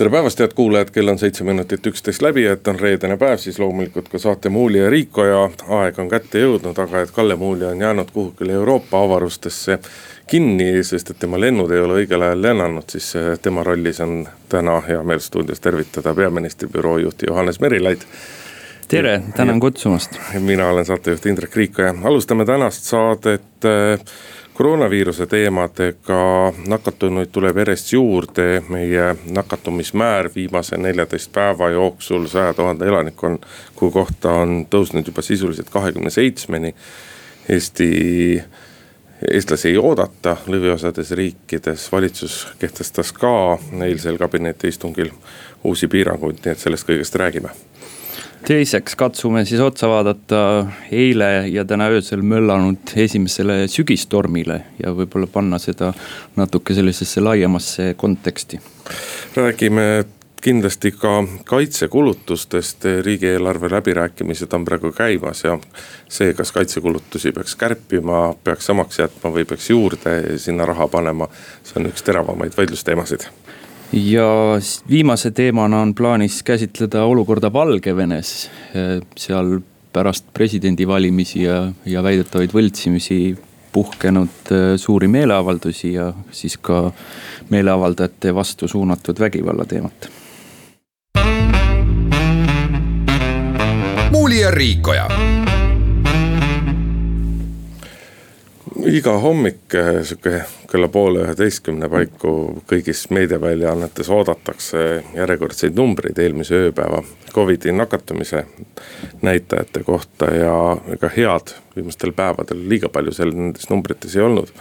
tere päevast, head kuulajad, kell on seitse minutit üksteist läbi, et on reedene päev, siis loomulikult ka saate Muuli ja Riiko ja aeg on kätte jõudnud, aga et Kalle Muuli on jäänud kuhugile Euroopa avarustesse kinni, sest et tema lennud ei ole õigel ajal lennanud, siis eh, tema rollis on täna hea meel stuudios tervitada peaministri büroo juhti Johannes Merilaid. Tere, tänan kutsumast. mina olen saatejuht Indrek Riiko ja alustame tänast saadet äh, koroonaviiruse teemadega, nakatunuid tuleb järjest juurde, meie nakatumismäär viimase neljateist päeva jooksul saja tuhande elaniku kohta on tõusnud juba sisuliselt kahekümne seitsmeni. Eesti, eestlasi ei oodata lõviosades riikides, valitsus kehtestas ka eilsel kabinetiistungil uusi piiranguid, nii et sellest kõigest räägime teiseks katsume siis otsa vaadata eile ja täna öösel möllanud esimesele sügistormile ja võib-olla panna seda natuke sellisesse laiemasse konteksti. räägime kindlasti ka kaitsekulutustest, riigieelarve läbirääkimised on praegu käimas ja see, kas kaitsekulutusi peaks kärpima, peaks samaks jätma või peaks juurde sinna raha panema, see on üks teravamaid vaidlusteemasid ja viimase teemana on plaanis käsitleda olukorda Valgevenes. seal pärast presidendivalimisi ja, ja väidetavaid võltsimisi puhkenud äh, suuri meeleavaldusi ja siis ka meeleavaldajate vastu suunatud vägivalla teemat. muuli ja Riikoja iga hommik eh, sihuke kella poole üheteistkümne paiku kõigis meediaväljaannetes oodatakse järjekordseid numbreid eelmise ööpäeva Covidi nakatumise näitajate kohta ja ega head viimastel päevadel liiga palju seal nendes numbrites ei olnud.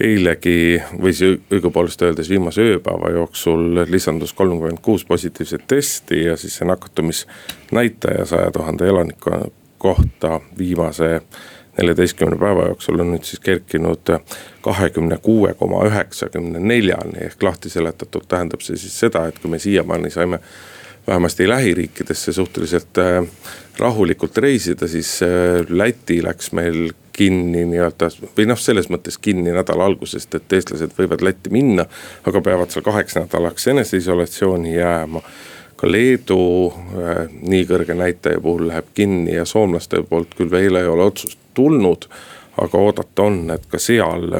eilegi või siis õigupoolest öeldes viimase ööpäeva jooksul lisandus kolmkümmend kuus positiivset testi ja siis see nakatumisnäitaja saja tuhande elaniku kohta viimase neljateistkümne päeva jooksul on nüüd siis kerkinud kahekümne kuue koma üheksakümne neljani ehk lahti seletatult tähendab see siis seda, et kui me siiamaani saime vähemasti lähiriikidesse suhteliselt äh, rahulikult reisida, siis äh, Läti läks meil kinni nii-öelda või noh, selles mõttes kinni nädala algusest, et eestlased võivad Lätti minna, aga peavad seal kaheks nädalaks eneseisolatsiooni jääma ka Leedu äh, nii kõrge näitaja puhul läheb kinni ja soomlaste poolt küll veel ei ole otsust tulnud. aga oodata on, et ka seal,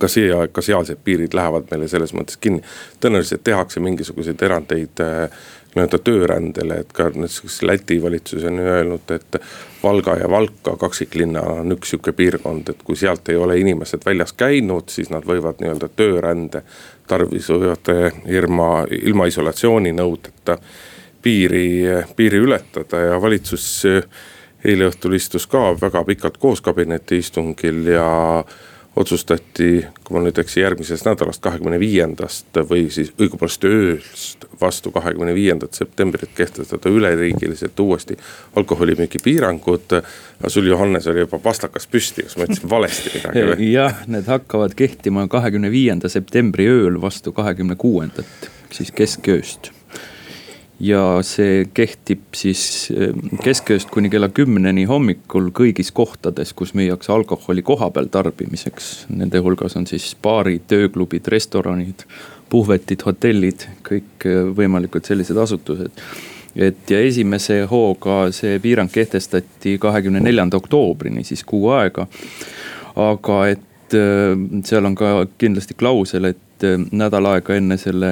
ka see, ka sealsed piirid lähevad meile selles mõttes kinni. tõenäoliselt tehakse mingisuguseid erandeid äh, nii-öelda töörändele, et ka näiteks Läti valitsus on öelnud, et Valga ja Valka kaksiklinna on üks sihuke piirkond, et kui sealt ei ole inimesed väljas käinud, siis nad võivad nii-öelda töörände tarvis võivad ilma, ilma isolatsiooninõudeta piiri, piiri ületada ja valitsus eile õhtul istus ka väga pikalt koos kabinetiistungil ja otsustati, kui ma nüüd ei eksi, järgmisest nädalast, kahekümne viiendast või siis õigupoolest ööst vastu kahekümne viiendat septembrit kehtestada üleriigiliselt uuesti alkoholimüügi piirangud. sul Johannes oli juba pastakas püsti, kas ma ütlesin valesti midagi või? jah, need hakkavad kehtima kahekümne viienda septembri ööl vastu kahekümne kuuendat, siis keskööst ja see kehtib siis eh, keskööst kuni kella kümneni hommikul kõigis kohtades, kus müüakse alkoholi kohapeal tarbimiseks. Nende hulgas on siis baarid, ööklubid, restoranid, puhvetid, hotellid, kõikvõimalikud eh, sellised asutused et ja esimese hooga see piirang kehtestati kahekümne neljanda oktoobrini, siis kuu aega. aga et eh, seal on ka kindlasti klausel, et nädal aega enne selle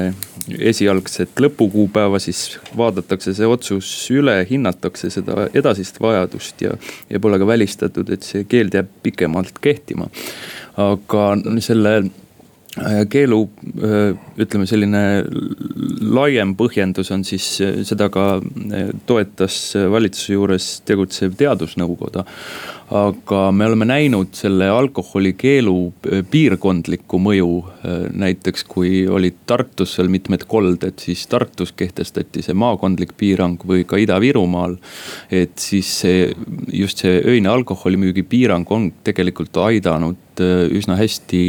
esialgset lõpukuupäeva, siis vaadatakse see otsus üle, hinnatakse seda edasist vajadust ja, ja pole ka välistatud, et see keeld jääb pikemalt kehtima. aga selle äh, keelu äh, ütleme, selline laiem põhjendus on siis, äh, seda ka toetas valitsuse juures tegutsev teadusnõukoda. aga me oleme näinud selle alkoholikeelu äh, piirkondlikku mõju. Äh, näiteks kui olid Tartus seal mitmed kolded, siis Tartus kehtestati see maakondlik piirang või ka Ida-Virumaal. et siis see, just see öine alkoholimüügi piirang on tegelikult aidanud Äh, üsna hästi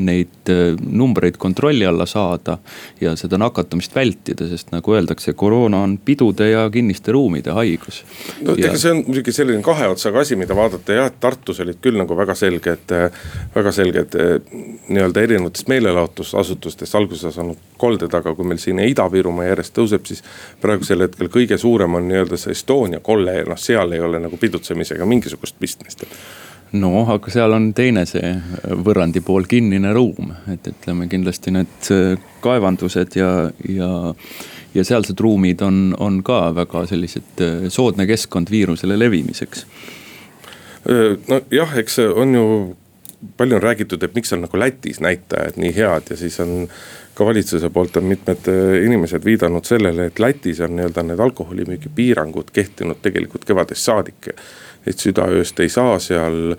neid äh, numbreid kontrolli alla saada. ja seda nakatumist vältida, sest nagu öeldakse, koroona on pidude ja kinniste ruumide haigus. no ja... ega see on muidugi selline kahe otsaga asi, mida vaadata jah, et Tartus olid küll nagu väga selged, väga selged nii-öelda erinevatest meelelahutusasutustest alguse saanud kolded, aga kui meil siin Ida-Virumaa järjest tõuseb, siis praegusel hetkel kõige suurem on nii-öelda see Estonia kolle ja noh, seal ei ole nagu pidutsemisega mingisugust pistmist noh, aga seal on teine see võrrandi pool, kinnine ruum, et ütleme kindlasti need äh, kaevandused ja, ja. ja sealsed ruumid on, on ka väga sellised äh, soodne keskkond viirusele levimiseks. nojah, eks on ju, palju on räägitud, et miks on nagu Lätis näitajad nii head ja siis on ka valitsuse poolt on mitmed äh, inimesed viidanud sellele, et Lätis on nii-öelda need alkoholimüügi piirangud kehtinud tegelikult kevadest saadik et südaööst ei saa seal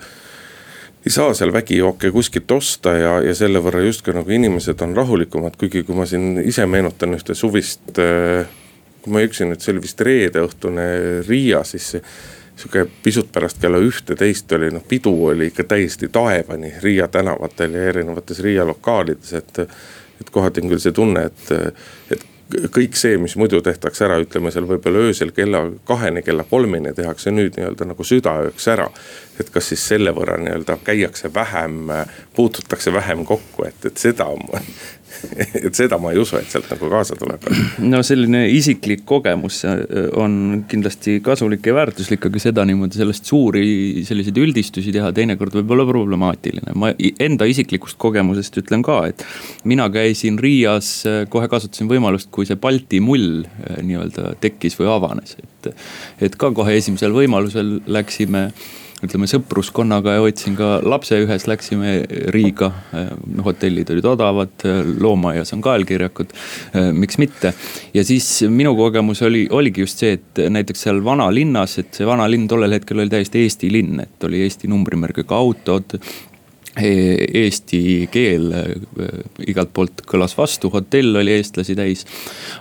ei saa seal vägijooke kuskilt osta ja, ja selle võrra justkui nagu inimesed on rahulikumad, kuigi kui ma siin ise meenutan ühte suvist. Äh, kui ma ei eksi nüüd, see oli vist reedeõhtune Riia, siis sihuke pisut pärast kella ühte-teist oli noh, pidu oli ikka täiesti taevani Riia tänavatel ja erinevates Riia lokaalides, et. et kohati on küll see tunne, et, et kõik see, mis muidu tehtakse ära, ütleme seal võib-olla öösel kella kaheni, kella kolmeni tehakse nüüd nii-öelda nagu südaööks ära. et kas siis selle võrra nii-öelda käiakse vähem, puututakse vähem kokku, et, et seda et seda ma ei usu, et sealt nagu kaasa tuleb. no selline isiklik kogemus äh, on kindlasti kasulik ja väärtuslik, aga seda niimoodi sellest suuri selliseid üldistusi teha teinekord võib olla problemaatiline. ma enda isiklikust kogemusest ütlen ka, et mina käisin Riias, äh, kohe kasutasin võimalust, kui see Balti mull äh, nii-öelda tekkis või avanes, et. et ka kohe esimesel võimalusel läksime ütleme sõpruskonnaga ja võtsin ka lapse ühes, läksime Riiga. hotellid olid odavad, loomaaias on kaelkirjakud, miks mitte. ja siis minu kogemus oli, oligi just see, et näiteks seal vanalinnas, et see vanalinn tollel hetkel oli täiesti Eesti linn, et oli Eesti numbrimärgiga autod eesti keel e, igalt poolt kõlas vastu, hotell oli eestlasi täis.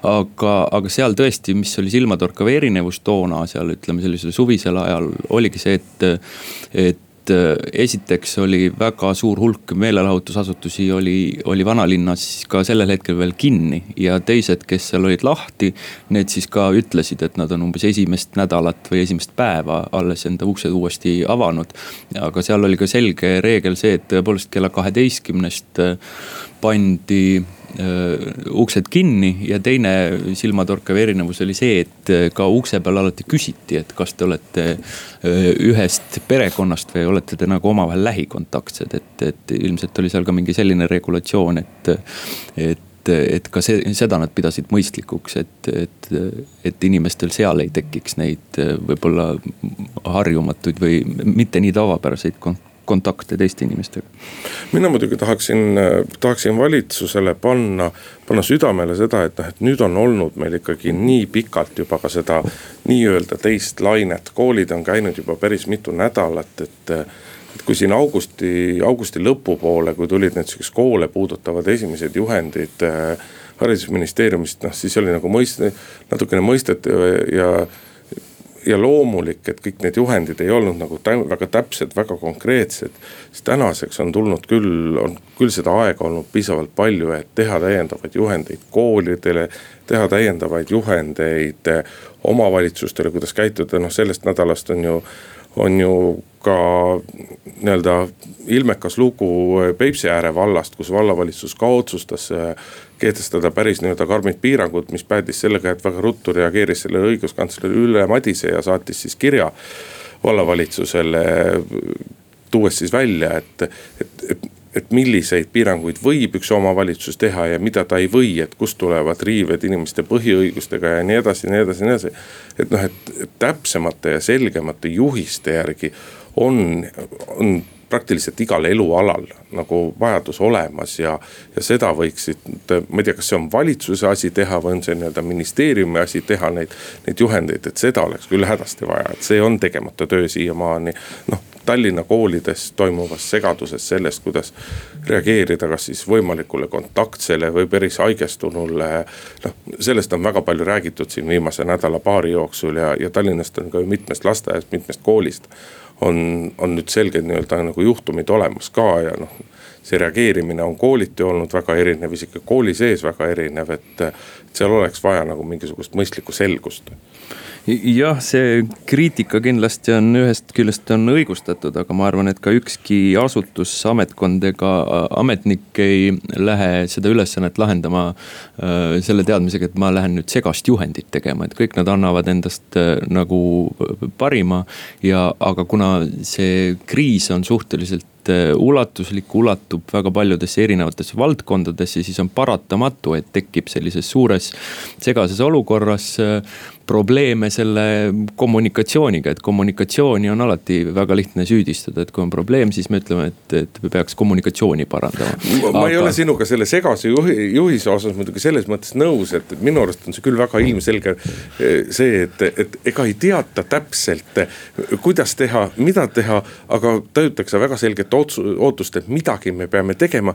aga, aga seal tõesti, mis oli silmatorkav erinevus toona seal ütleme sellisel suvisel ajal oligi see, et, et et äh, esiteks oli väga suur hulk meelelahutusasutusi oli, oli vanalinnas ka sellel hetkel veel kinni. ja teised, kes seal olid lahti, need siis ka ütlesid, et nad on umbes esimest nädalat või esimest päeva alles enda uksed uuesti avanud. aga seal oli ka selge reegel see, et tõepoolest kella kaheteistkümnest äh, pandi uksed kinni ja teine silmatorkav erinevus oli see, et äh, ka ukse peal alati küsiti, et kas te olete äh, ühest perekonnast või olete te nagu omavahel lähikontaktsed, et, et ilmselt oli seal ka mingi selline regulatsioon, et, et et ka see, seda nad pidasid mõistlikuks, et, et, et inimestel seal ei tekiks neid võib-olla harjumatuid või mitte nii tavapäraseid kontakte teiste inimestega. mina muidugi tahaksin, tahaksin valitsusele panna, panna südamele seda, et noh, et nüüd on olnud meil ikkagi nii pikalt juba ka seda nii-öelda teist lainet, koolid on käinud juba päris mitu nädalat, et et kui siin augusti, augusti lõpupoole, kui tulid need sihukesed koole puudutavad esimesed juhendid äh, haridusministeeriumist, noh siis oli nagu mõist-, natukene mõistetav ja, ja loomulik, et kõik need juhendid ei olnud nagu väga täpsed, väga konkreetsed. siis tänaseks on tulnud küll, on küll seda aega olnud piisavalt palju, et teha täiendavaid juhendeid koolidele. teha täiendavaid juhendeid omavalitsustele, kuidas käituda, noh sellest nädalast on ju, on ju ka nii-öelda ilmekas lugu Peipsi ääre vallast, kus vallavalitsus ka otsustas kehtestada päris nii-öelda karmid piirangud, mis päädis sellega, et väga ruttu reageeris sellele õiguskantsler Ülle Madise ja saatis siis kirja vallavalitsusele. tuues siis välja, et, et, et, et milliseid piiranguid võib üks omavalitsus teha ja mida ta ei või, et kust tulevad riived inimeste põhiõigustega ja nii edasi, nii edasi, nii edasi. et noh, et täpsemate ja selgemate juhiste järgi on, on praktiliselt igal elualal nagu vajadus olemas ja, ja seda võiksid, ma ei tea, kas see on valitsuse asi teha või on see nii-öelda ministeeriumi asi teha neid, neid juhendeid, et seda oleks küll hädasti vaja, et see on tegemata töö siiamaani. noh, Tallinna koolides toimuvast segadusest, sellest, kuidas reageerida kas siis võimalikule kontaktsele või päris haigestunule. noh, sellest on väga palju räägitud siin viimase nädala-paari jooksul ja, ja Tallinnast on ka ju mitmest lasteaiast, mitmest koolist on, on nüüd selged nii-öelda nagu juhtumid olemas ka ja noh see reageerimine on kooliti olnud väga erinev, isegi kooli sees väga erinev, et seal oleks vaja nagu mingisugust mõistlikku selgust jah, see kriitika kindlasti on ühest küljest on õigustatud, aga ma arvan, et ka ükski asutus, ametkond ega ametnik ei lähe seda ülesannet lahendama äh, selle teadmisega, et ma lähen nüüd segast juhendit tegema, et kõik nad annavad endast äh, nagu parima. ja, aga kuna see kriis on suhteliselt äh, ulatuslik, ulatub väga paljudesse erinevatesse valdkondadesse, siis on paratamatu, et tekib sellises suures segases olukorras probleeme selle kommunikatsiooniga, et kommunikatsiooni on alati väga lihtne süüdistada, et kui on probleem, siis me ütleme, et, et peaks kommunikatsiooni parandama. ma Aga... ei ole sinuga selle segase juhi, juhise osas muidugi selles mõttes nõus, et minu arust on see küll väga ilmselge eh, see, et, et ega ei teata täpselt, kuidas teha, mida teha, aga tajutakse väga selget otsu, ootust, et midagi me peame tegema.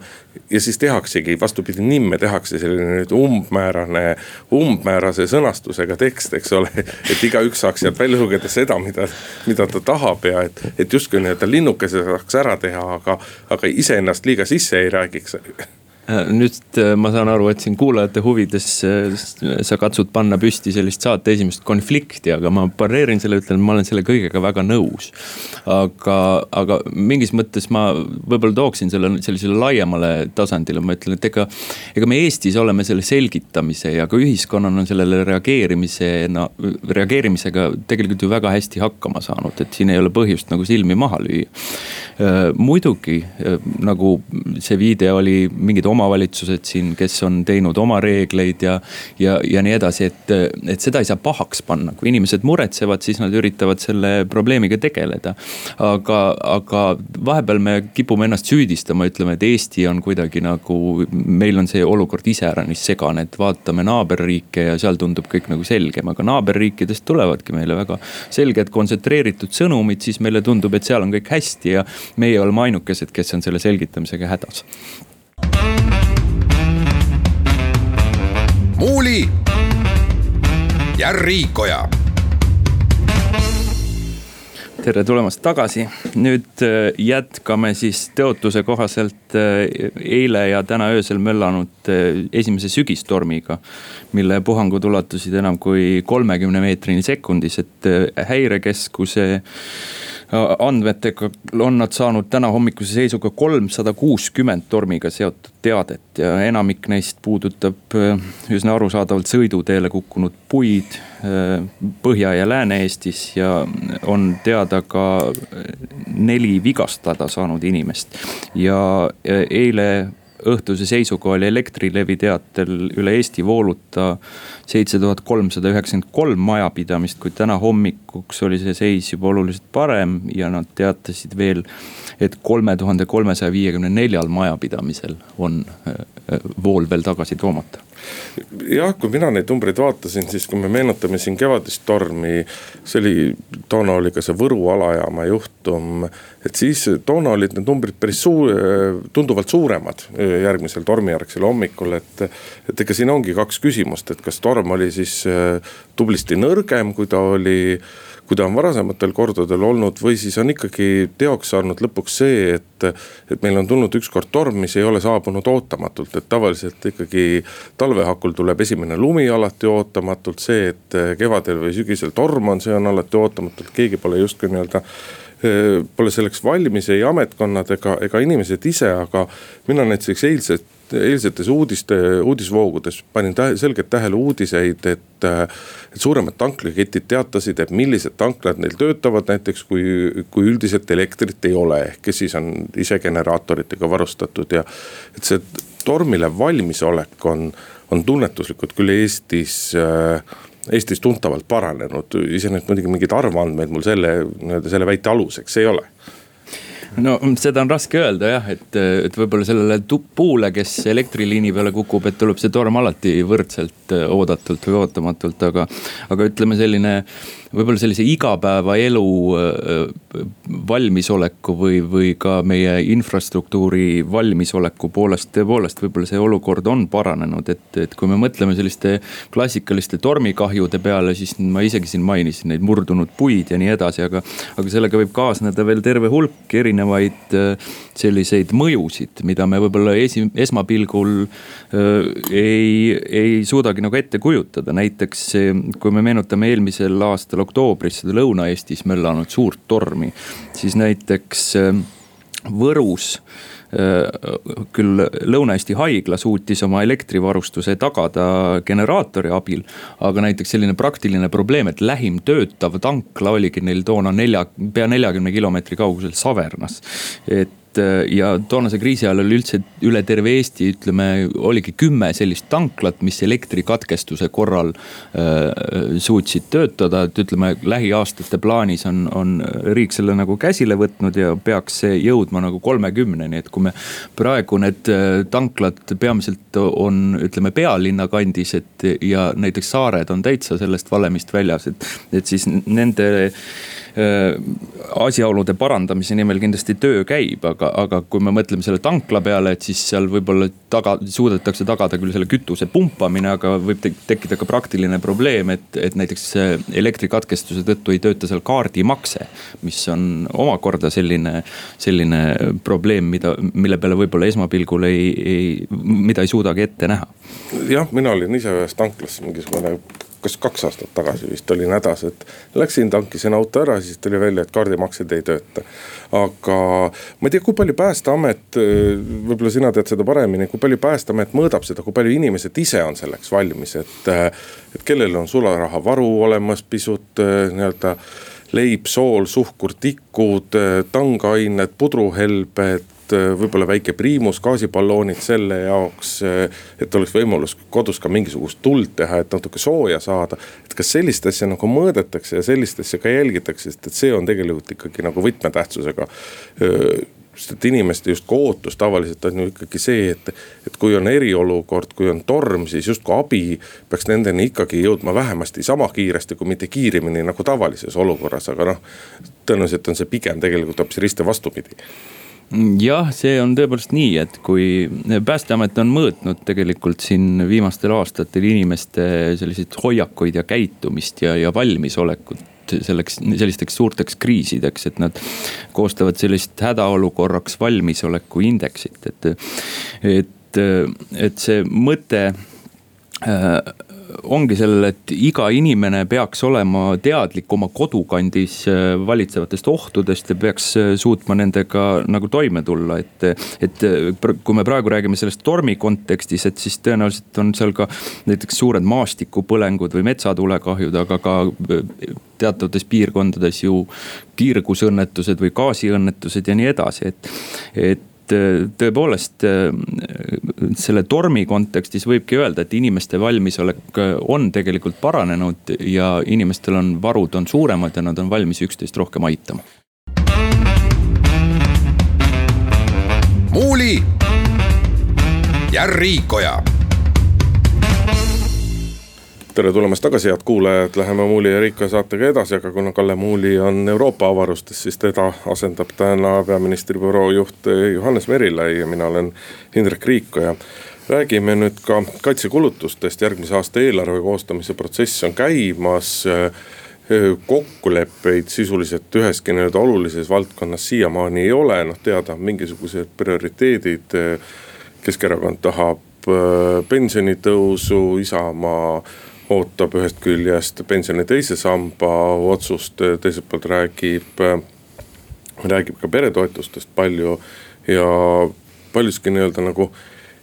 ja siis tehaksegi vastupidi, nimme tehakse selline nüüd umbmäärane, umbmäärase sõnastusega tekst eks ole. et igaüks saaks sealt välja lugeda seda, mida, mida ta tahab ja et, et justkui nii-öelda linnukese saaks ära teha, aga, aga iseennast liiga sisse ei räägiks nüüd äh, ma saan aru, et siin kuulajate huvides äh, sa katsud panna püsti sellist saate esimest konflikti, aga ma pareerin selle, ütlen, ma olen selle kõigega väga nõus. aga, aga mingis mõttes ma võib-olla tooksin selle sellisele laiemale tasandile, ma ütlen, et ega. ega me Eestis oleme selle selgitamise ja ka ühiskonnana sellele reageerimise, no reageerimisega tegelikult ju väga hästi hakkama saanud, et siin ei ole põhjust nagu silmi maha lüüa. muidugi nagu see viide oli mingid oma omavalitsused siin, kes on teinud oma reegleid ja, ja, ja nii edasi, et, et seda ei saa pahaks panna, kui inimesed muretsevad, siis nad üritavad selle probleemiga tegeleda. aga, aga vahepeal me kipume ennast süüdistama, ütleme, et Eesti on kuidagi nagu, meil on see olukord iseäranis segane, et vaatame naaberriike ja seal tundub kõik nagu selgem, aga naaberriikidest tulevadki meile väga selged kontsentreeritud sõnumid, siis meile tundub, et seal on kõik hästi ja meie oleme ainukesed, kes on selle selgitamisega hädas Muuli ja Riikoja tere tulemast tagasi, nüüd äh, jätkame siis tõotuse kohaselt äh, eile ja täna öösel möllanud äh, esimese sügistormiga. mille puhangud ulatusid enam kui kolmekümne meetrini sekundis, et häirekeskuse andmetega on nad saanud täna hommikuse seisuga kolmsada kuuskümmend tormiga seotud teadet ja enamik neist puudutab äh, üsna arusaadavalt sõiduteele kukkunud puid äh, Põhja- ja Lääne-Eestis ja on teada ka neli vigastada saanud inimest. ja eile õhtuse seisuga oli Elektrilevi teatel üle Eesti vooluta seitse tuhat kolmsada üheksakümmend kolm majapidamist, kuid täna hommikuks oli see seis juba oluliselt parem ja nad teatasid veel, et kolme tuhande kolmesaja viiekümne neljal majapidamisel on äh, äh, vool veel tagasi toomata jah, kui mina neid numbreid vaatasin, siis kui me meenutame siin kevadist tormi, see oli, toona oli ka see Võru alajaama juhtum. et siis toona olid need numbrid päris suur, tunduvalt suuremad järgmisel tormijärgsel hommikul, et. et ega siin ongi kaks küsimust, et kas torm oli siis tublisti nõrgem, kui ta oli kui ta on varasematel kordadel olnud või siis on ikkagi teoks saanud lõpuks see, et. et meil on tulnud ükskord torm, mis ei ole saabunud ootamatult, et tavaliselt ikkagi talve hakul tuleb esimene lumi alati ootamatult, see, et kevadel või sügisel torm on, see on alati ootamatult, keegi pole justkui nii-öelda pole selleks valmis ei ametkonnad ega, ega inimesed ise, aga mina näiteks eilset eilsetes uudiste, uudisvoogudes panin tähe, selgelt tähele uudiseid, et. et suuremad tanklaketid teatasid, et millised tanklad neil töötavad, näiteks kui, kui üldiselt elektrit ei ole, ehk siis on ise generaatoritega varustatud ja. et see tormile valmisolek on, on tunnetuslikult küll Eestis äh, Eestis tuntavalt paranenud, iseenesest muidugi mingeid arvandmeid mul selle, nii-öelda selle väite aluseks ei ole no seda on raske öelda jah, et, et võib-olla sellele puule, kes elektriliini peale kukub, et tuleb see torm alati võrdselt oodatult või ootamatult, aga, aga ütleme selline võib-olla sellise igapäevaelu äh, valmisoleku või, või ka meie infrastruktuuri valmisoleku poolest tõepoolest võib-olla see olukord on paranenud, et, et kui me mõtleme selliste klassikaliste tormikahjude peale, siis ma isegi siin mainisin neid murdunud puid ja nii edasi, aga. aga sellega võib kaasneda veel terve hulk erinevaid äh, selliseid mõjusid, mida me võib-olla esi, esmapilgul äh, ei, ei suudagi nagu ette kujutada, näiteks kui me meenutame eelmisel aastal oktoobris seda Lõuna-Eestis möllanud suurt tormi, siis näiteks äh, Võrus küll Lõuna-Eesti haigla suutis oma elektrivarustuse tagada generaatori abil. aga näiteks selline praktiline probleem, et lähim töötav tankla oligi neil toona nelja, pea neljakümne kilomeetri kaugusel Savernas. et et äh, ja toonase kriisi ajal oli üldse üle terve Eesti, ütleme, oligi kümme sellist tanklat, mis elektrikatkestuse korral äh, suutsid töötada, et ütleme, lähiaastate plaanis on, on riik selle nagu käsile võtnud ja peaks see jõudma nagu kolmekümneni, et kui me. praegu need äh, tanklad peamiselt on, ütleme pealinna kandis, et ja näiteks saared on täitsa sellest valemist väljas, et, et siis nende asjaolude parandamise nimel kindlasti töö käib, aga, aga kui me mõtleme selle tankla peale, et siis seal võib-olla taga, suudetakse tagada küll selle kütuse pumpamine, aga võib tekkida ka praktiline probleem, et, et näiteks elektrikatkestuse tõttu ei tööta seal kaardimakse. mis on omakorda selline, selline probleem, mida, mille peale võib-olla esmapilgul ei, ei, mida ei suudagi ette näha. jah, mina olin ise ühes tanklas mingisugune kas kaks aastat tagasi vist olin hädas, et läksin, tankisin auto ära, siis tuli välja, et kaardimaksed ei tööta. aga ma ei tea, kui palju päästeamet, võib-olla sina tead seda paremini, kui palju päästeamet mõõdab seda, kui palju inimesed ise on selleks valmis, et. et kellel on sularahavaru olemas pisut nii-öelda leib, sool, suhkur, tikud, tangained, pudruhelbed et äh, võib-olla väike priimus, gaasiballoonid selle jaoks. Äh, et oleks võimalus kodus ka mingisugust tuld teha, et natuke sooja saada. et kas sellist asja nagu mõõdetakse ja sellist asja ka jälgitakse, sest et see on tegelikult ikkagi nagu võtmetähtsusega sest et inimeste justkui ootus tavaliselt on ju ikkagi see, et, et kui on eriolukord, kui on torm, siis justkui abi peaks nendeni ikkagi jõudma vähemasti sama kiiresti, kui mitte kiiremini nagu tavalises olukorras, aga noh. tõenäoliselt on see pigem tegelikult hoopis risti vastupidi jah, see on tõepoolest nii, et kui päästeamet on mõõtnud tegelikult siin viimastel aastatel inimeste selliseid hoiakuid ja käitumist ja, ja valmisolekut selleks, sellisteks suurteks kriisideks, et nad koostavad sellist hädaolukorraks valmisoleku indeksit, et. et, et see mõte äh, ongi sellel, et iga inimene peaks olema teadlik oma kodukandis äh, valitsevatest ohtudest ja peaks äh, suutma nendega nagu toime tulla, et. et äh, kui me praegu räägime sellest tormi kontekstis, et siis tõenäoliselt on seal ka näiteks suured maastikupõlengud või metsatulekahjud, aga ka teatavates piirkondades ju kiirgusõnnetused või gaasiõnnetused ja nii edasi, et, et et äh, tõepoolest äh, selle tormi kontekstis võibki öelda, et inimeste valmisolek äh, on tegelikult paranenud ja inimestel on varud on suuremad ja nad on valmis üksteist rohkem aitama. muuli ja Riikoja tere tulemast tagasi, head kuulajad, läheme Muuli ja Riikoja saatega edasi, aga kuna Kalle Muuli on Euroopa avarustes, siis teda asendab täna peaministri büroo juht Johannes Merilai ja mina olen Indrek Riikoja. räägime nüüd ka kaitsekulutustest, järgmise aasta eelarve koostamise protsess on käimas kokkuleppeid sisuliselt üheski nii-öelda olulises valdkonnas siiamaani ei ole, noh teada on mingisugused prioriteedid. Keskerakond tahab pensionitõusu, Isamaa ootab ühest küljest pensioni teise samba otsust, teiselt poolt räägib, räägib ka peretoetustest palju. ja paljuski nii-öelda nagu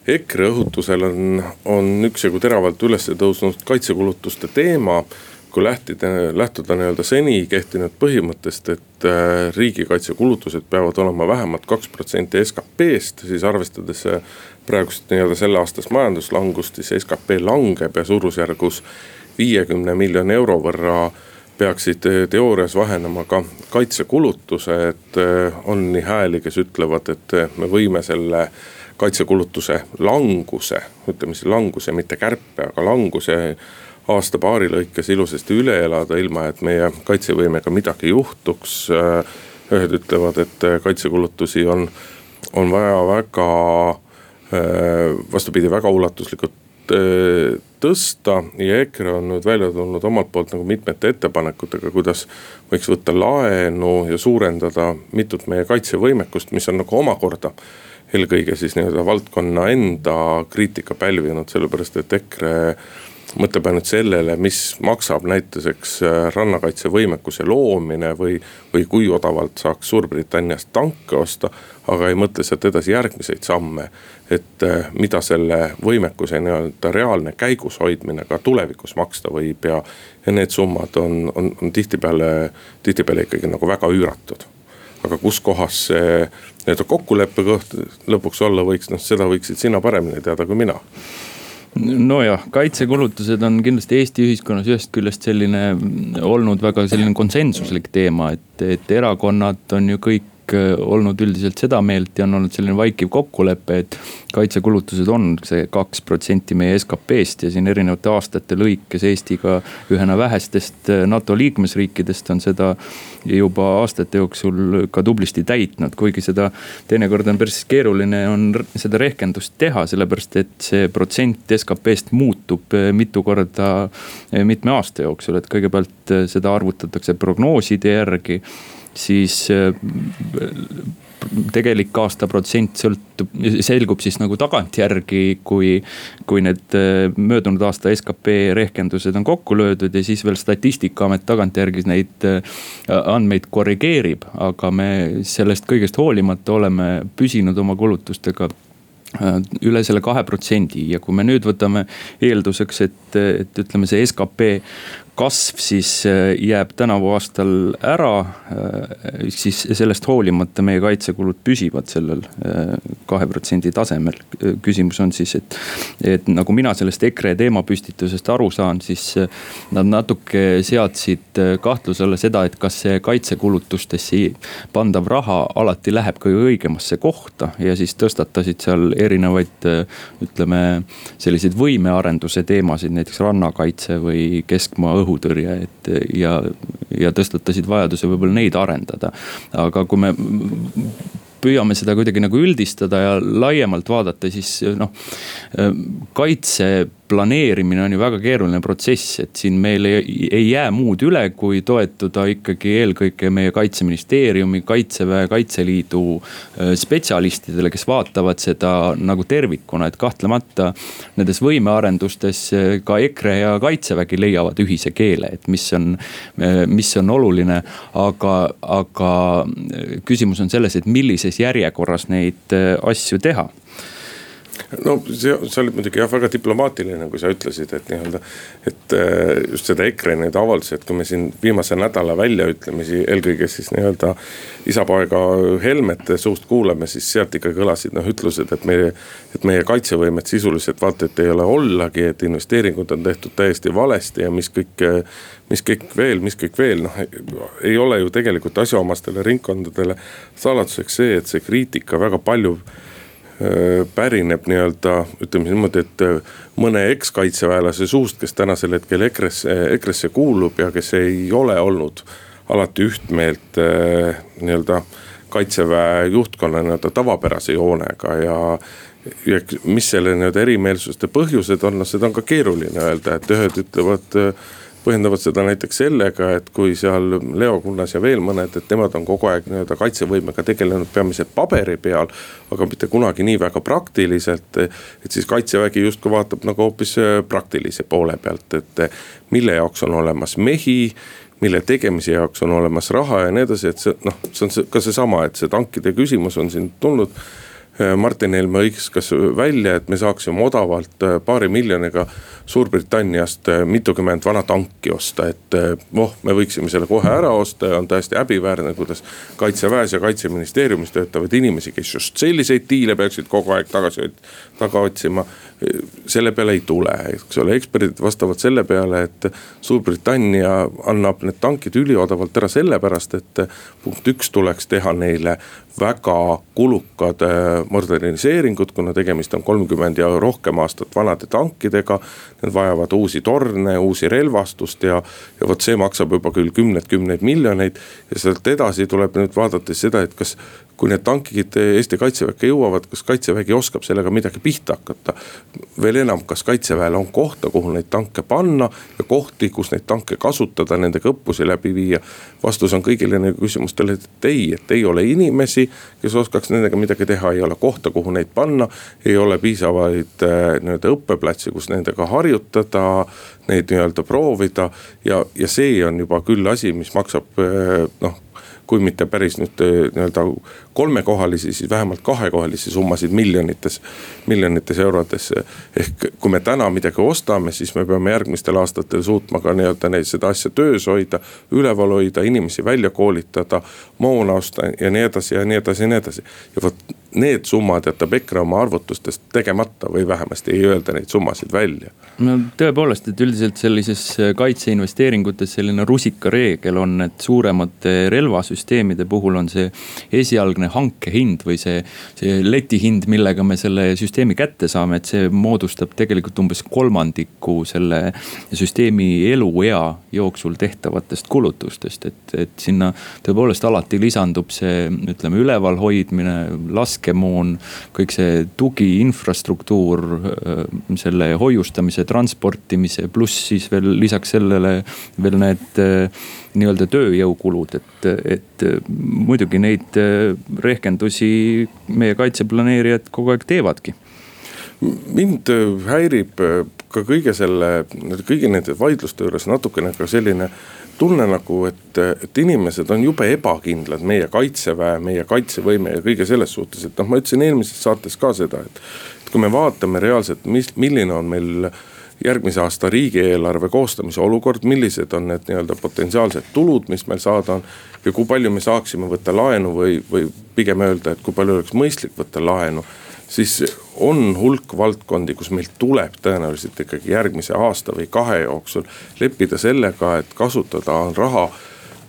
EKRE õhutusel on, on üksjagu teravalt üles tõusnud kaitsekulutuste teema kui lähtida, lähtuda nii-öelda seni kehtinud põhimõttest, et äh, riigikaitsekulutused peavad olema vähemalt kaks protsenti SKP-st, siis arvestades äh, praegust nii-öelda selleaastast majanduslangust, siis skp langeb ja suurusjärgus viiekümne miljoni euro võrra peaksid teoorias vähenema ka kaitsekulutused. on nii hääli, kes ütlevad, et me võime selle kaitsekulutuse languse, ütleme siis languse, mitte kärpe, aga languse aasta-paari lõikes ilusasti üle elada, ilma et meie kaitsevõimega midagi juhtuks. ühed ütlevad, et kaitsekulutusi on, on vaja väga, vastupidi, väga ulatuslikult tõsta ja EKRE on nüüd välja tulnud omalt poolt nagu mitmete ettepanekutega, kuidas võiks võtta laenu ja suurendada mitut meie kaitsevõimekust, mis on nagu omakorda eelkõige siis nii-öelda valdkonna enda kriitika pälvinud, sellepärast et EKRE mõtleb ainult sellele, mis maksab näiteks äh, rannakaitsevõimekuse loomine või, või kui odavalt saaks Suurbritanniast tanke osta. aga ei mõtle sealt edasi järgmiseid samme, et äh, mida selle võimekuse nii-öelda reaalne käigus hoidmine ka tulevikus maksta võib ja. ja need summad on, on, on tihtipeale, tihtipeale ikkagi nagu väga üüratud aga kus kohas see nii-öelda kokkuleppe koht lõpuks olla võiks, noh seda võiksid sina paremini teada kui mina nojah, kaitsekulutused on kindlasti Eesti ühiskonnas ühest küljest selline olnud väga selline konsensuslik teema, et, et erakonnad on ju kõik Äh, olnud üldiselt seda meelt ja on olnud selline vaikiv kokkulepe, et kaitsekulutused on see kaks protsenti meie SKP-st ja siin erinevate aastate lõikes Eesti ka ühena vähestest äh, NATO liikmesriikidest on seda juba aastate jooksul ka tublisti täitnud, kuigi seda teinekord on päris keeruline on seda rehkendust teha, sellepärast et see protsent SKP-st muutub äh, mitu korda mitme aasta jooksul, et kõigepealt seda arvutatakse prognooside järgi siis äh, tegelik aasta protsent sõltub, selgub siis nagu tagantjärgi, kui, kui need äh, möödunud aasta skp rehkendused on kokku löödud ja siis veel statistikaamet tagantjärgi neid äh, andmeid korrigeerib. aga me sellest kõigest hoolimata oleme püsinud oma kulutustega üle selle kahe protsendi ja kui me nüüd võtame eelduseks, et, et ütleme, see skp kasv siis äh, jääb tänavu aastal ära, äh, siis sellest hoolimata meie kaitsekulud püsivad sellel äh, kahe protsendi tasemel. küsimus on siis, et, et nagu mina sellest EKRE teemapüstitusest aru saan, siis nad natuke seadsid kahtluse alla seda, et kas see kaitsekulutustesse pandav raha alati läheb kõige õigemasse kohta ja siis tõstatasid seal erinevaid, ütleme selliseid võimearenduse teemasid, näiteks rannakaitse või keskmaa õhu õhutõrje, et ja, ja tõstatasid vajaduse võib-olla neid arendada. aga kui me püüame seda kuidagi nagu üldistada ja laiemalt vaadata, siis noh, kaitse planeerimine on ju väga keeruline protsess, et siin meil ei, ei jää muud üle, kui toetuda ikkagi eelkõige meie kaitseministeeriumi, kaitseväe, kaitseliidu äh, spetsialistidele, kes vaatavad seda nagu tervikuna, et kahtlemata. Nendes võimearendustes äh, ka EKRE ja kaitsevägi leiavad ühise keele, et mis on, äh, mis on oluline. aga, aga küsimus on selles, et millises järjekorras neid asju teha no see, sa olid muidugi jah väga diplomaatiline, kui sa ütlesid, et nii-öelda. et äh, just seda EKRE neid avaldusi, et kui me siin viimase nädala väljaütlemisi, eelkõige siis nii-öelda. isapoega Helmete suust kuulame, siis sealt ikka kõlasid noh ütlused, et meie, et meie kaitsevõimet sisuliselt vaata, et ei ole ollagi, et investeeringud on tehtud täiesti valesti ja mis kõik mis kõik veel, mis kõik veel, noh ei ole ju tegelikult asjaomastele ringkondadele saladuseks see, et see kriitika väga palju Äh, pärineb nii-öelda ütleme niimoodi, et äh, mõne ekskaitseväelase suust, kes tänasel hetkel EKRE-sse, EKRE-sse kuulub ja kes ei ole olnud alati ühtmeelt äh, nii-öelda kaitseväe juhtkonna nii-öelda tavapärase joonega ja ja mis selle nii-öelda erimeelsuste põhjused on, noh seda on ka keeruline öelda, et ühed ütlevad äh, põhjendavad seda näiteks sellega, et kui seal Leo Kunnas ja veel mõned, et nemad on kogu aeg nii-öelda kaitsevõimega tegelenud peamiselt paberi peal. aga mitte kunagi nii väga praktiliselt, et siis kaitsevägi justkui vaatab nagu hoopis äh, praktilise poole pealt, et mille jaoks on olemas mehi mille tegemise jaoks on olemas raha ja nii edasi, et see noh, see on see, ka seesama, et see tankide küsimus on siin tulnud Martin Helme hõikas välja, et me saaksime odavalt paari miljoniga Suurbritanniast mitukümmend vana tanki osta, et oh, me võiksime selle kohe ära osta ja on täiesti häbiväärne, kuidas kaitseväes ja kaitseministeeriumis töötavad inimesi, kes just selliseid diile peaksid kogu aeg tagasi, taga otsima selle peale ei tule, eks ole, eksperdid vastavad selle peale, et Suurbritannia annab need tankid üliodavalt ära sellepärast, et punkt üks tuleks teha neile väga kulukad äh, moderniseeringud, kuna tegemist on kolmkümmend ja rohkem aastat vanade tankidega. Need vajavad uusi torne, uusi relvastust ja, ja vot see maksab juba küll kümneid-kümneid miljoneid. ja sealt edasi tuleb nüüd vaadates seda, et kas kui need tankid Eesti kaitseväkke jõuavad, kas kaitsevägi oskab sellega midagi pihta hakata. Veel enam, kas kaitseväel on kohta, kuhu neid tanke panna ja kohti, kus neid tanke kasutada, nendega õppusi läbi viia. vastus on kõigile neile küsimustele, et ei, et ei ole inimesi, kes oskaks nendega midagi teha, ei ole kohta, kuhu neid panna. ei ole piisavaid äh, nii-öelda õppeplatsi, kus nendega harjutada, neid nii-öelda proovida ja, ja see on juba küll asi, mis maksab äh, noh kui mitte päris nüüd eh, nii-öelda kolmekohalisi, siis vähemalt kahekohalisi summasid miljonites, miljonites eurodes. ehk kui me täna midagi ostame, siis me peame järgmistel aastatel suutma ka nii-öelda neid, seda asja töös hoida, üleval hoida, inimesi välja koolitada, moona osta ja nii edasi ja nii edasi ja nii edasi. ja vot need summad jätab EKRE oma arvutustest tegemata või vähemasti ei öelda neid summasid välja. no tõepoolest, et üldiselt sellises kaitseinvesteeringutes selline rusikareegel on, et suuremate relvasüsteemide puhul on see esialgne hankehind või see, see letihind, millega me selle süsteemi kätte saame, et see moodustab tegelikult umbes kolmandiku selle süsteemi eluea jooksul tehtavatest kulutustest, et, et sinna tõepoolest alati lisandub see, ütleme, ülevalhoidmine, lask laskemoon, kõik see tugiinfrastruktuur, äh, selle hoiustamise, transportimise, pluss siis veel lisaks sellele veel need äh, nii-öelda tööjõukulud, et, et äh, muidugi neid rehkendusi meie kaitseplaneerijad kogu aeg teevadki. Mind häirib ka kõige selle, kõigi nende vaidluste juures natukene ka selline tunne nagu, et, et inimesed on jube ebakindlad meie kaitseväe, meie kaitsevõime ja kõige selles suhtes, et noh, ma ütlesin eelmises saates ka seda, et. et kui me vaatame reaalselt, mis, milline on meil järgmise aasta riigieelarve koostamise olukord, millised on need nii-öelda potentsiaalsed tulud, mis meil saada on. ja kui palju me saaksime võtta laenu või, või pigem öelda, et kui palju oleks mõistlik võtta laenu siis on hulk valdkondi, kus meil tuleb tõenäoliselt ikkagi järgmise aasta või kahe jooksul leppida sellega, et kasutada on raha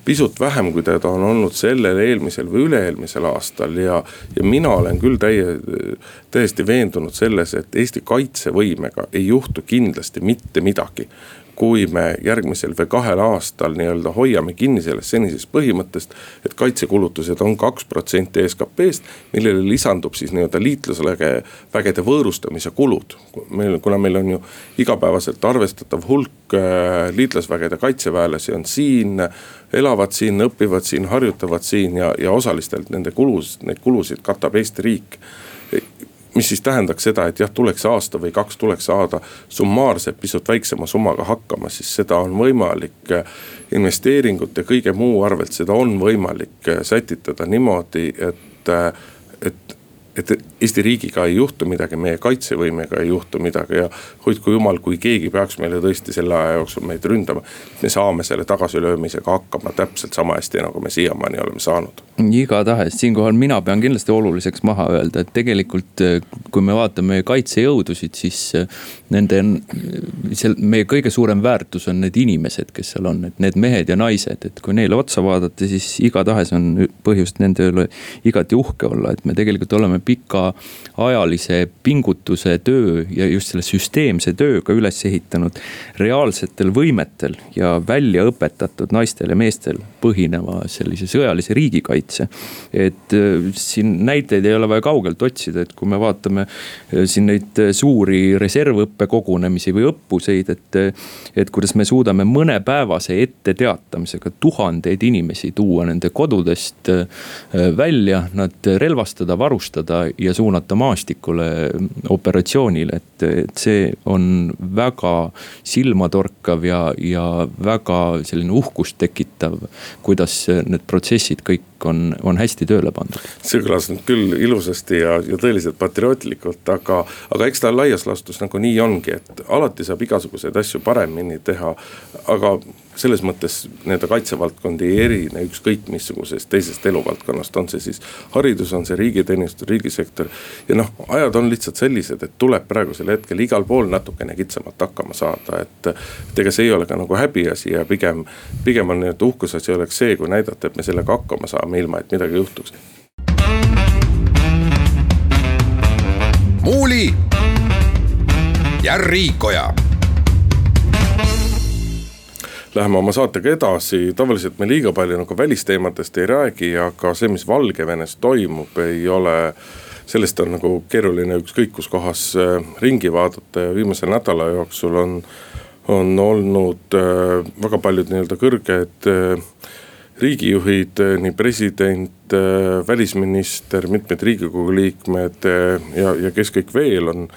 pisut vähem, kui teda on olnud sellel, eelmisel või üle-eelmisel aastal. Ja, ja mina olen küll täie, täiesti veendunud selles, et Eesti kaitsevõimega ei juhtu kindlasti mitte midagi kui me järgmisel või kahel aastal nii-öelda hoiame kinni sellest senisest põhimõttest. et kaitsekulutused on kaks protsenti SKP-st, millele lisandub siis nii-öelda liitlasväge, vägede võõrustamise kulud. meil, kuna meil on ju igapäevaselt arvestatav hulk äh, liitlasvägede kaitseväelasi on siin elavad siin, õpivad siin, harjutavad siin ja, ja osalistelt nende kulus, neid kulusid katab Eesti riik mis siis tähendaks seda, et jah, tuleks aasta või kaks tuleks saada summaarselt pisut väiksema summaga hakkama, siis seda on võimalik eh, investeeringute, kõige muu arvelt, seda on võimalik eh, sätitada niimoodi, et, eh, et et Eesti riigiga ei juhtu midagi, meie kaitsevõimega ei juhtu midagi ja hoidku jumal, kui keegi peaks meile tõesti selle aja jooksul meid ründama. me saame selle tagasilöömisega hakkama täpselt sama hästi, nagu me siiamaani oleme saanud. igatahes siinkohal mina pean kindlasti oluliseks maha öelda, et tegelikult kui me vaatame kaitsejõudusid, siis nende, seal meie kõige suurem väärtus on need inimesed, kes seal on, et need mehed ja naised, et kui neile otsa vaadata, siis igatahes on põhjust nende üle igati uhke olla, et me tegelikult oleme pikaajalise pingutuse töö ja just selle süsteemse tööga üles ehitanud reaalsetel võimetel ja välja õpetatud naistel ja meestel põhineva sellise sõjalise riigikaitse. et äh, siin näiteid ei ole vaja kaugelt otsida, et kui me vaatame äh, siin neid äh, suuri reservõppekogunemisi või õppuseid, et. et kuidas me suudame mõnepäevase etteteatamisega tuhandeid inimesi tuua nende kodudest välja, nad relvastada, varustada ja suunata maastikule operatsioonile, et, et see on väga silmatorkav ja, ja väga selline uhkust tekitav. kuidas need protsessid kõik on, on hästi tööle pandud. see kõlas nüüd küll ilusasti ja, ja tõeliselt patriootlikult, aga, aga eks ta laias laastus nagu nii ongi, et alati saab igasuguseid asju paremini teha. aga selles mõttes nii-öelda kaitsevaldkond ei erine ükskõik missugusest teisest eluvaldkonnast, on see siis haridus, on see riigiteenistus, riigisektor. ja noh, ajad on lihtsalt sellised, et tuleb praegusel hetkel igal pool natukene kitsamalt hakkama saada, et. et ega see ei ole ka nagu häbiasi ja pigem, pigem on nii-öelda uhkusasi oleks see, kui näidata, et me sellega hakkama saame, ilma et midagi juhtuks. muuli ja Riikoja Läheme oma saatega edasi, tavaliselt me liiga palju nagu välisteemadest ei räägi, aga see, mis Valgevenes toimub, ei ole sellest on nagu keeruline ükskõik kus kohas äh, ringi vaadata. Ja viimase nädala jooksul on, on olnud äh, väga paljud nii-öelda kõrged äh, riigijuhid, nii president, välisminister, mitmed riigikogu liikmed ja, ja kes kõik veel on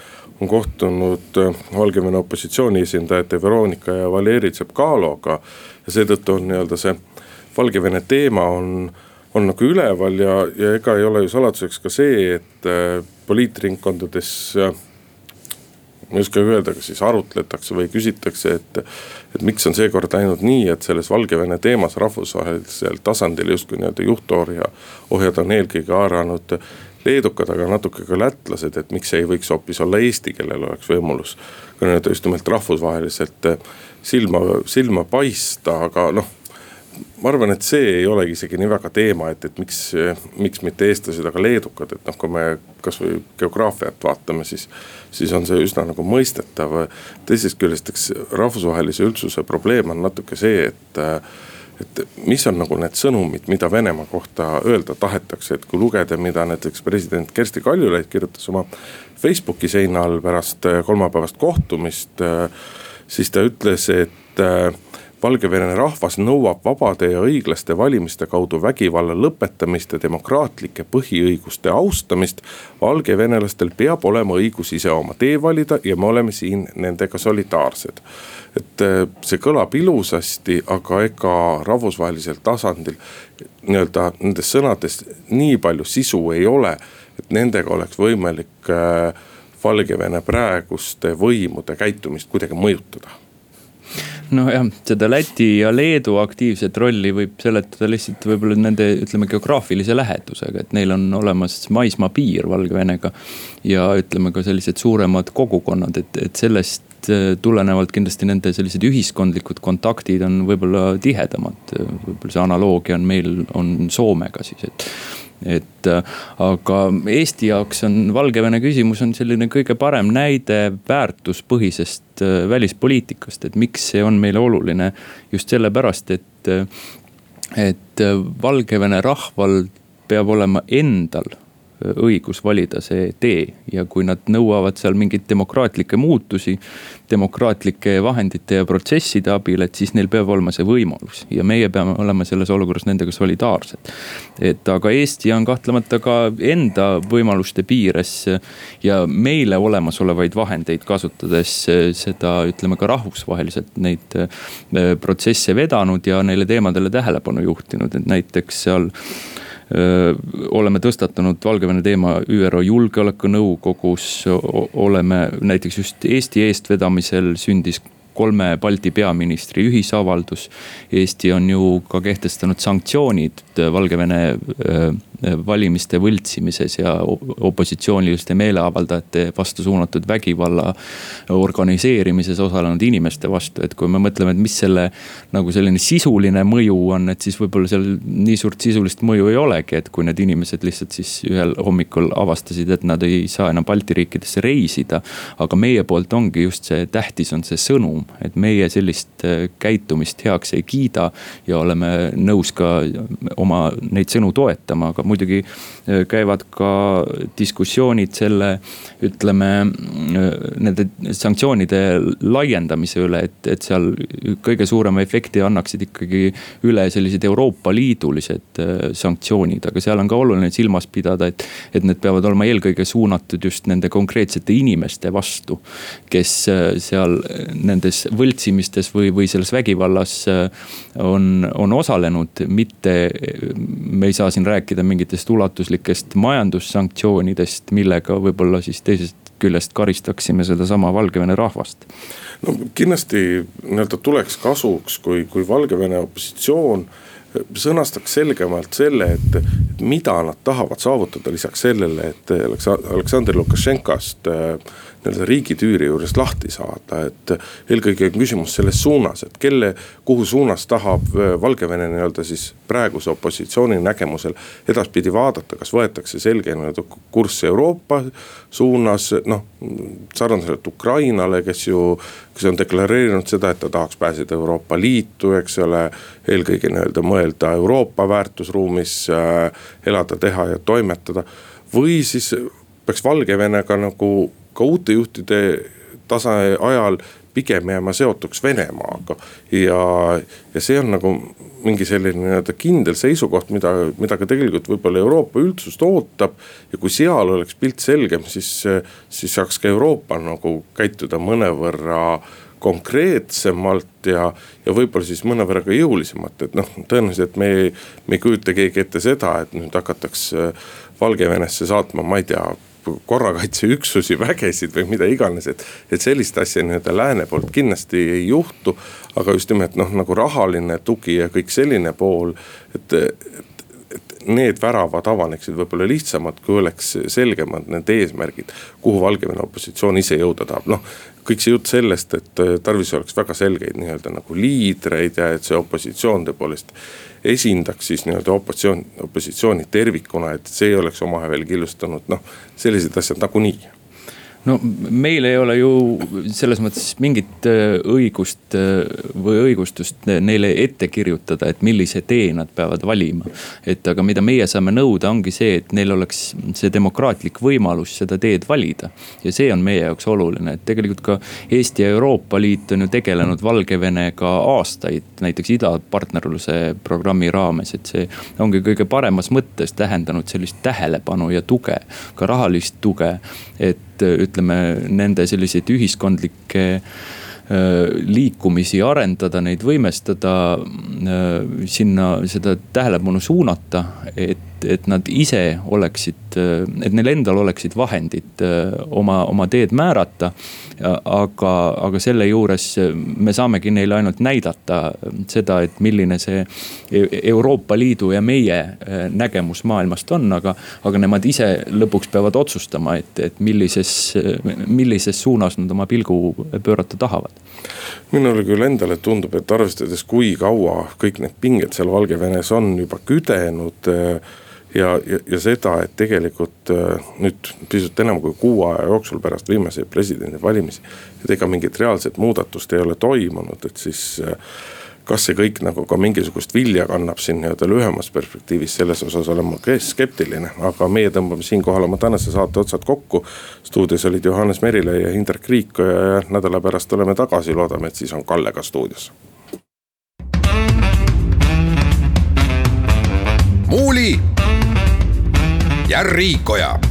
on kohtunud äh, Valgevene opositsiooni esindajate Veronika ja Valeri Tsepkaloga. ja seetõttu on nii-öelda see Valgevene teema on, on nagu üleval ja, ja ega ei ole ju saladuseks ka see, et äh, poliitringkondades äh, ma ei oska öelda, kas siis arutletakse või küsitakse, et. et miks on seekord läinud nii, et selles Valgevene teemas rahvusvahelisel tasandil justkui nii-öelda juhtohja, ohjad on eelkõige haaranud leedukad, aga natuke ka lätlased, et miks ei võiks hoopis olla Eesti, kellel oleks võimalus. ka nii-öelda just nimelt rahvusvaheliselt eh, silma, silma paista, aga noh ma arvan, et see ei olegi isegi nii väga teema, et, et miks, miks mitte eestlased, aga leedukad, et noh, kui me kasvõi geograafiat vaatame, siis. siis on see üsna nagu mõistetav, teisest küljest, eks rahvusvahelise üldsuse probleem on natuke see, et et mis on nagu need sõnumid, mida Venemaa kohta öelda tahetakse, et kui lugeda, mida näiteks president Kersti Kaljulaid kirjutas oma Facebooki seina all pärast äh, kolmapäevast kohtumist. Äh, siis ta ütles, et äh, Valgevene rahvas nõuab vabade ja õiglaste valimiste kaudu vägivalla lõpetamist ja demokraatlike põhiõiguste austamist. valgevenelastel peab olema õigus ise oma tee valida ja me oleme siin nendega solidaarsed et eh, see kõlab ilusasti, aga ega rahvusvahelisel tasandil nii-öelda nendes sõnades nii palju sisu ei ole, et nendega oleks võimalik eh, Valgevene praeguste võimude käitumist kuidagi mõjutada nojah, seda Läti ja Leedu aktiivset rolli võib seletada lihtsalt võib-olla nende, ütleme, geograafilise lähedusega, et neil on olemas maismaapiir Valgevenega. ja ütleme ka sellised suuremad kogukonnad, et, et sellest äh, tulenevalt kindlasti nende sellised ühiskondlikud kontaktid on võib-olla tihedamad. võib-olla see analoogia on meil, on Soomega siis, et et äh, aga Eesti jaoks on Valgevene küsimus on selline kõige parem näide väärtuspõhisest äh, välispoliitikast, et miks see on meile oluline. just sellepärast, et, äh, et Valgevene rahval peab olema endal õigus valida see tee ja kui nad nõuavad seal mingeid demokraatlikke muutusi. demokraatlike vahendite ja protsesside abil, et siis neil peab olema see võimalus ja meie peame olema selles olukorras nendega solidaarsed. et aga Eesti on kahtlemata ka enda võimaluste piires ja meile olemasolevaid vahendeid kasutades seda ütleme ka rahvusvaheliselt neid eh, protsesse vedanud ja neile teemadele tähelepanu juhtinud, et näiteks seal oleme tõstatanud Valgevene teema ÜRO Julgeolekunõukogus, oleme näiteks just Eesti eestvedamisel sündis kolme Balti peaministri ühisavaldus. Eesti on ju ka kehtestanud sanktsioonid Valgevene valimiste võltsimises ja opositsiooniliste meeleavaldajate vastu suunatud vägivalla organiseerimises osalenud inimeste vastu. et kui me mõtleme, et mis selle nagu selline sisuline mõju on, et siis võib-olla seal nii suurt sisulist mõju ei olegi, et kui need inimesed lihtsalt siis ühel hommikul avastasid, et nad ei saa enam Balti riikidesse reisida. aga meie poolt ongi just see tähtis on see sõnum, et meie sellist äh, käitumist heaks ei kiida ja oleme nõus ka oma neid sõnu toetama, aga muidugi käivad ka diskussioonid selle, ütleme nende sanktsioonide laiendamise üle, et, et seal kõige suurema efekti annaksid ikkagi üle sellised Euroopa Liidulised sanktsioonid, aga seal on ka oluline silmas pidada, et, et need peavad olema eelkõige suunatud just nende konkreetsete inimeste vastu. kes seal nendes võltsimistes või, või selles vägivallas on, on osalenud, mitte me ei saa siin rääkida mingitest ulatuslikest majandussanktsioonidest, millega võib-olla siis teisest küljest karistaksime sedasama Valgevene rahvast. no kindlasti nii-öelda tuleks kasuks, kui, kui Valgevene opositsioon sõnastaks selgemalt selle, et, et mida nad tahavad saavutada lisaks sellele, et Aleksandr Lukašenkast äh, nii-öelda riigitüüri juurest lahti saada, et. eelkõige on küsimus selles suunas, et kelle, kuhu suunas tahab äh, Valgevene nii-öelda siis praeguse opositsiooni nägemusel edaspidi vaadata, kas võetakse selge nii-öelda kurss Euroopa suunas, noh. sarnaselt Ukrainale, kes ju, kes on deklareerinud seda, et ta tahaks pääseda Euroopa Liitu, eks ole. eelkõige nii-öelda mõelda Euroopa väärtusruumis äh, elada, teha ja toimetada või siis peaks Valgevenega nagu ka uute juhtide tasa ajal pigem jääma seotuks Venemaaga. ja, ja see on nagu mingi selline nii-öelda kindel seisukoht, mida, mida ka tegelikult võib-olla Euroopa üldsust ootab. ja kui seal oleks pilt selgem, siis, siis saaks ka Euroopa nagu käituda mõnevõrra konkreetsemalt ja, ja võib-olla siis mõnevõrra ka jõulisemalt, et noh, tõenäoliselt me ei, me ei kujuta keegi ette seda, et nüüd hakatakse Valgevenesse saatma, ma ei tea korrakaitseüksusi, vägesid või mida iganes, et. et sellist asja nii-öelda lääne poolt kindlasti ei juhtu. aga just nimelt noh, nagu rahaline tugi ja kõik selline pool, et, et, need väravad avaneksid võib-olla lihtsamalt, kui oleks selgemad need eesmärgid. kuhu Valgevene opositsioon ise jõuda tahab, noh kõik see jutt sellest, et tarvis oleks väga selgeid nii-öelda nagu liidreid ja et see opositsioon tõepoolest esindaks siis nii-öelda opositsioon, opositsiooni tervikuna, et see ei oleks omavahel killustunud, noh, sellised asjad nagunii no meil ei ole ju selles mõttes mingit äh, õigust äh, või õigustust neile ette kirjutada, et millise tee nad peavad valima. et aga mida meie saame nõuda, ongi see, et neil oleks see demokraatlik võimalus seda teed valida. ja see on meie jaoks oluline, et tegelikult ka Eesti ja Euroopa Liit on ju tegelenud Valgevenega aastaid, näiteks idapartnerluse programmi raames, et see ongi kõige paremas mõttes tähendanud sellist tähelepanu ja tuge, ka rahalist tuge, et ütleme nende selliseid ühiskondlikke liikumisi arendada, neid võimestada, äh, sinna seda tähelepanu suunata, et et, nad ise oleksid, et neil endal oleksid vahendid äh, oma, oma teed määrata. aga, aga selle juures me saamegi neile ainult näidata seda, et milline see e-, Euroopa Liidu ja meie äh, nägemus maailmast on, aga, aga nemad ise lõpuks peavad otsustama, et, et millises, millises suunas nad oma pilgu pöörata tahavad minule küll endale tundub, et arvestades, kui kaua kõik need pinged seal Valgevenes on juba küdenud äh, ja, ja, ja seda, et tegelikult äh, nüüd pisut enam kui kuu aja jooksul pärast viimaseid presidendivalimisi. et ega mingit reaalset muudatust ei ole toimunud, et siis äh, kas see kõik nagu ka mingisugust vilja kannab siin nii-öelda lühemas perspektiivis, selles osas olen ma skeptiline. aga meie tõmbame siinkohal oma tänase saate otsad kokku. stuudios olid Johannes Merilõi ja Indrek Riik ja nädala pärast oleme tagasi, loodame, et siis on Kalle ka stuudios. muuli ja Riikoja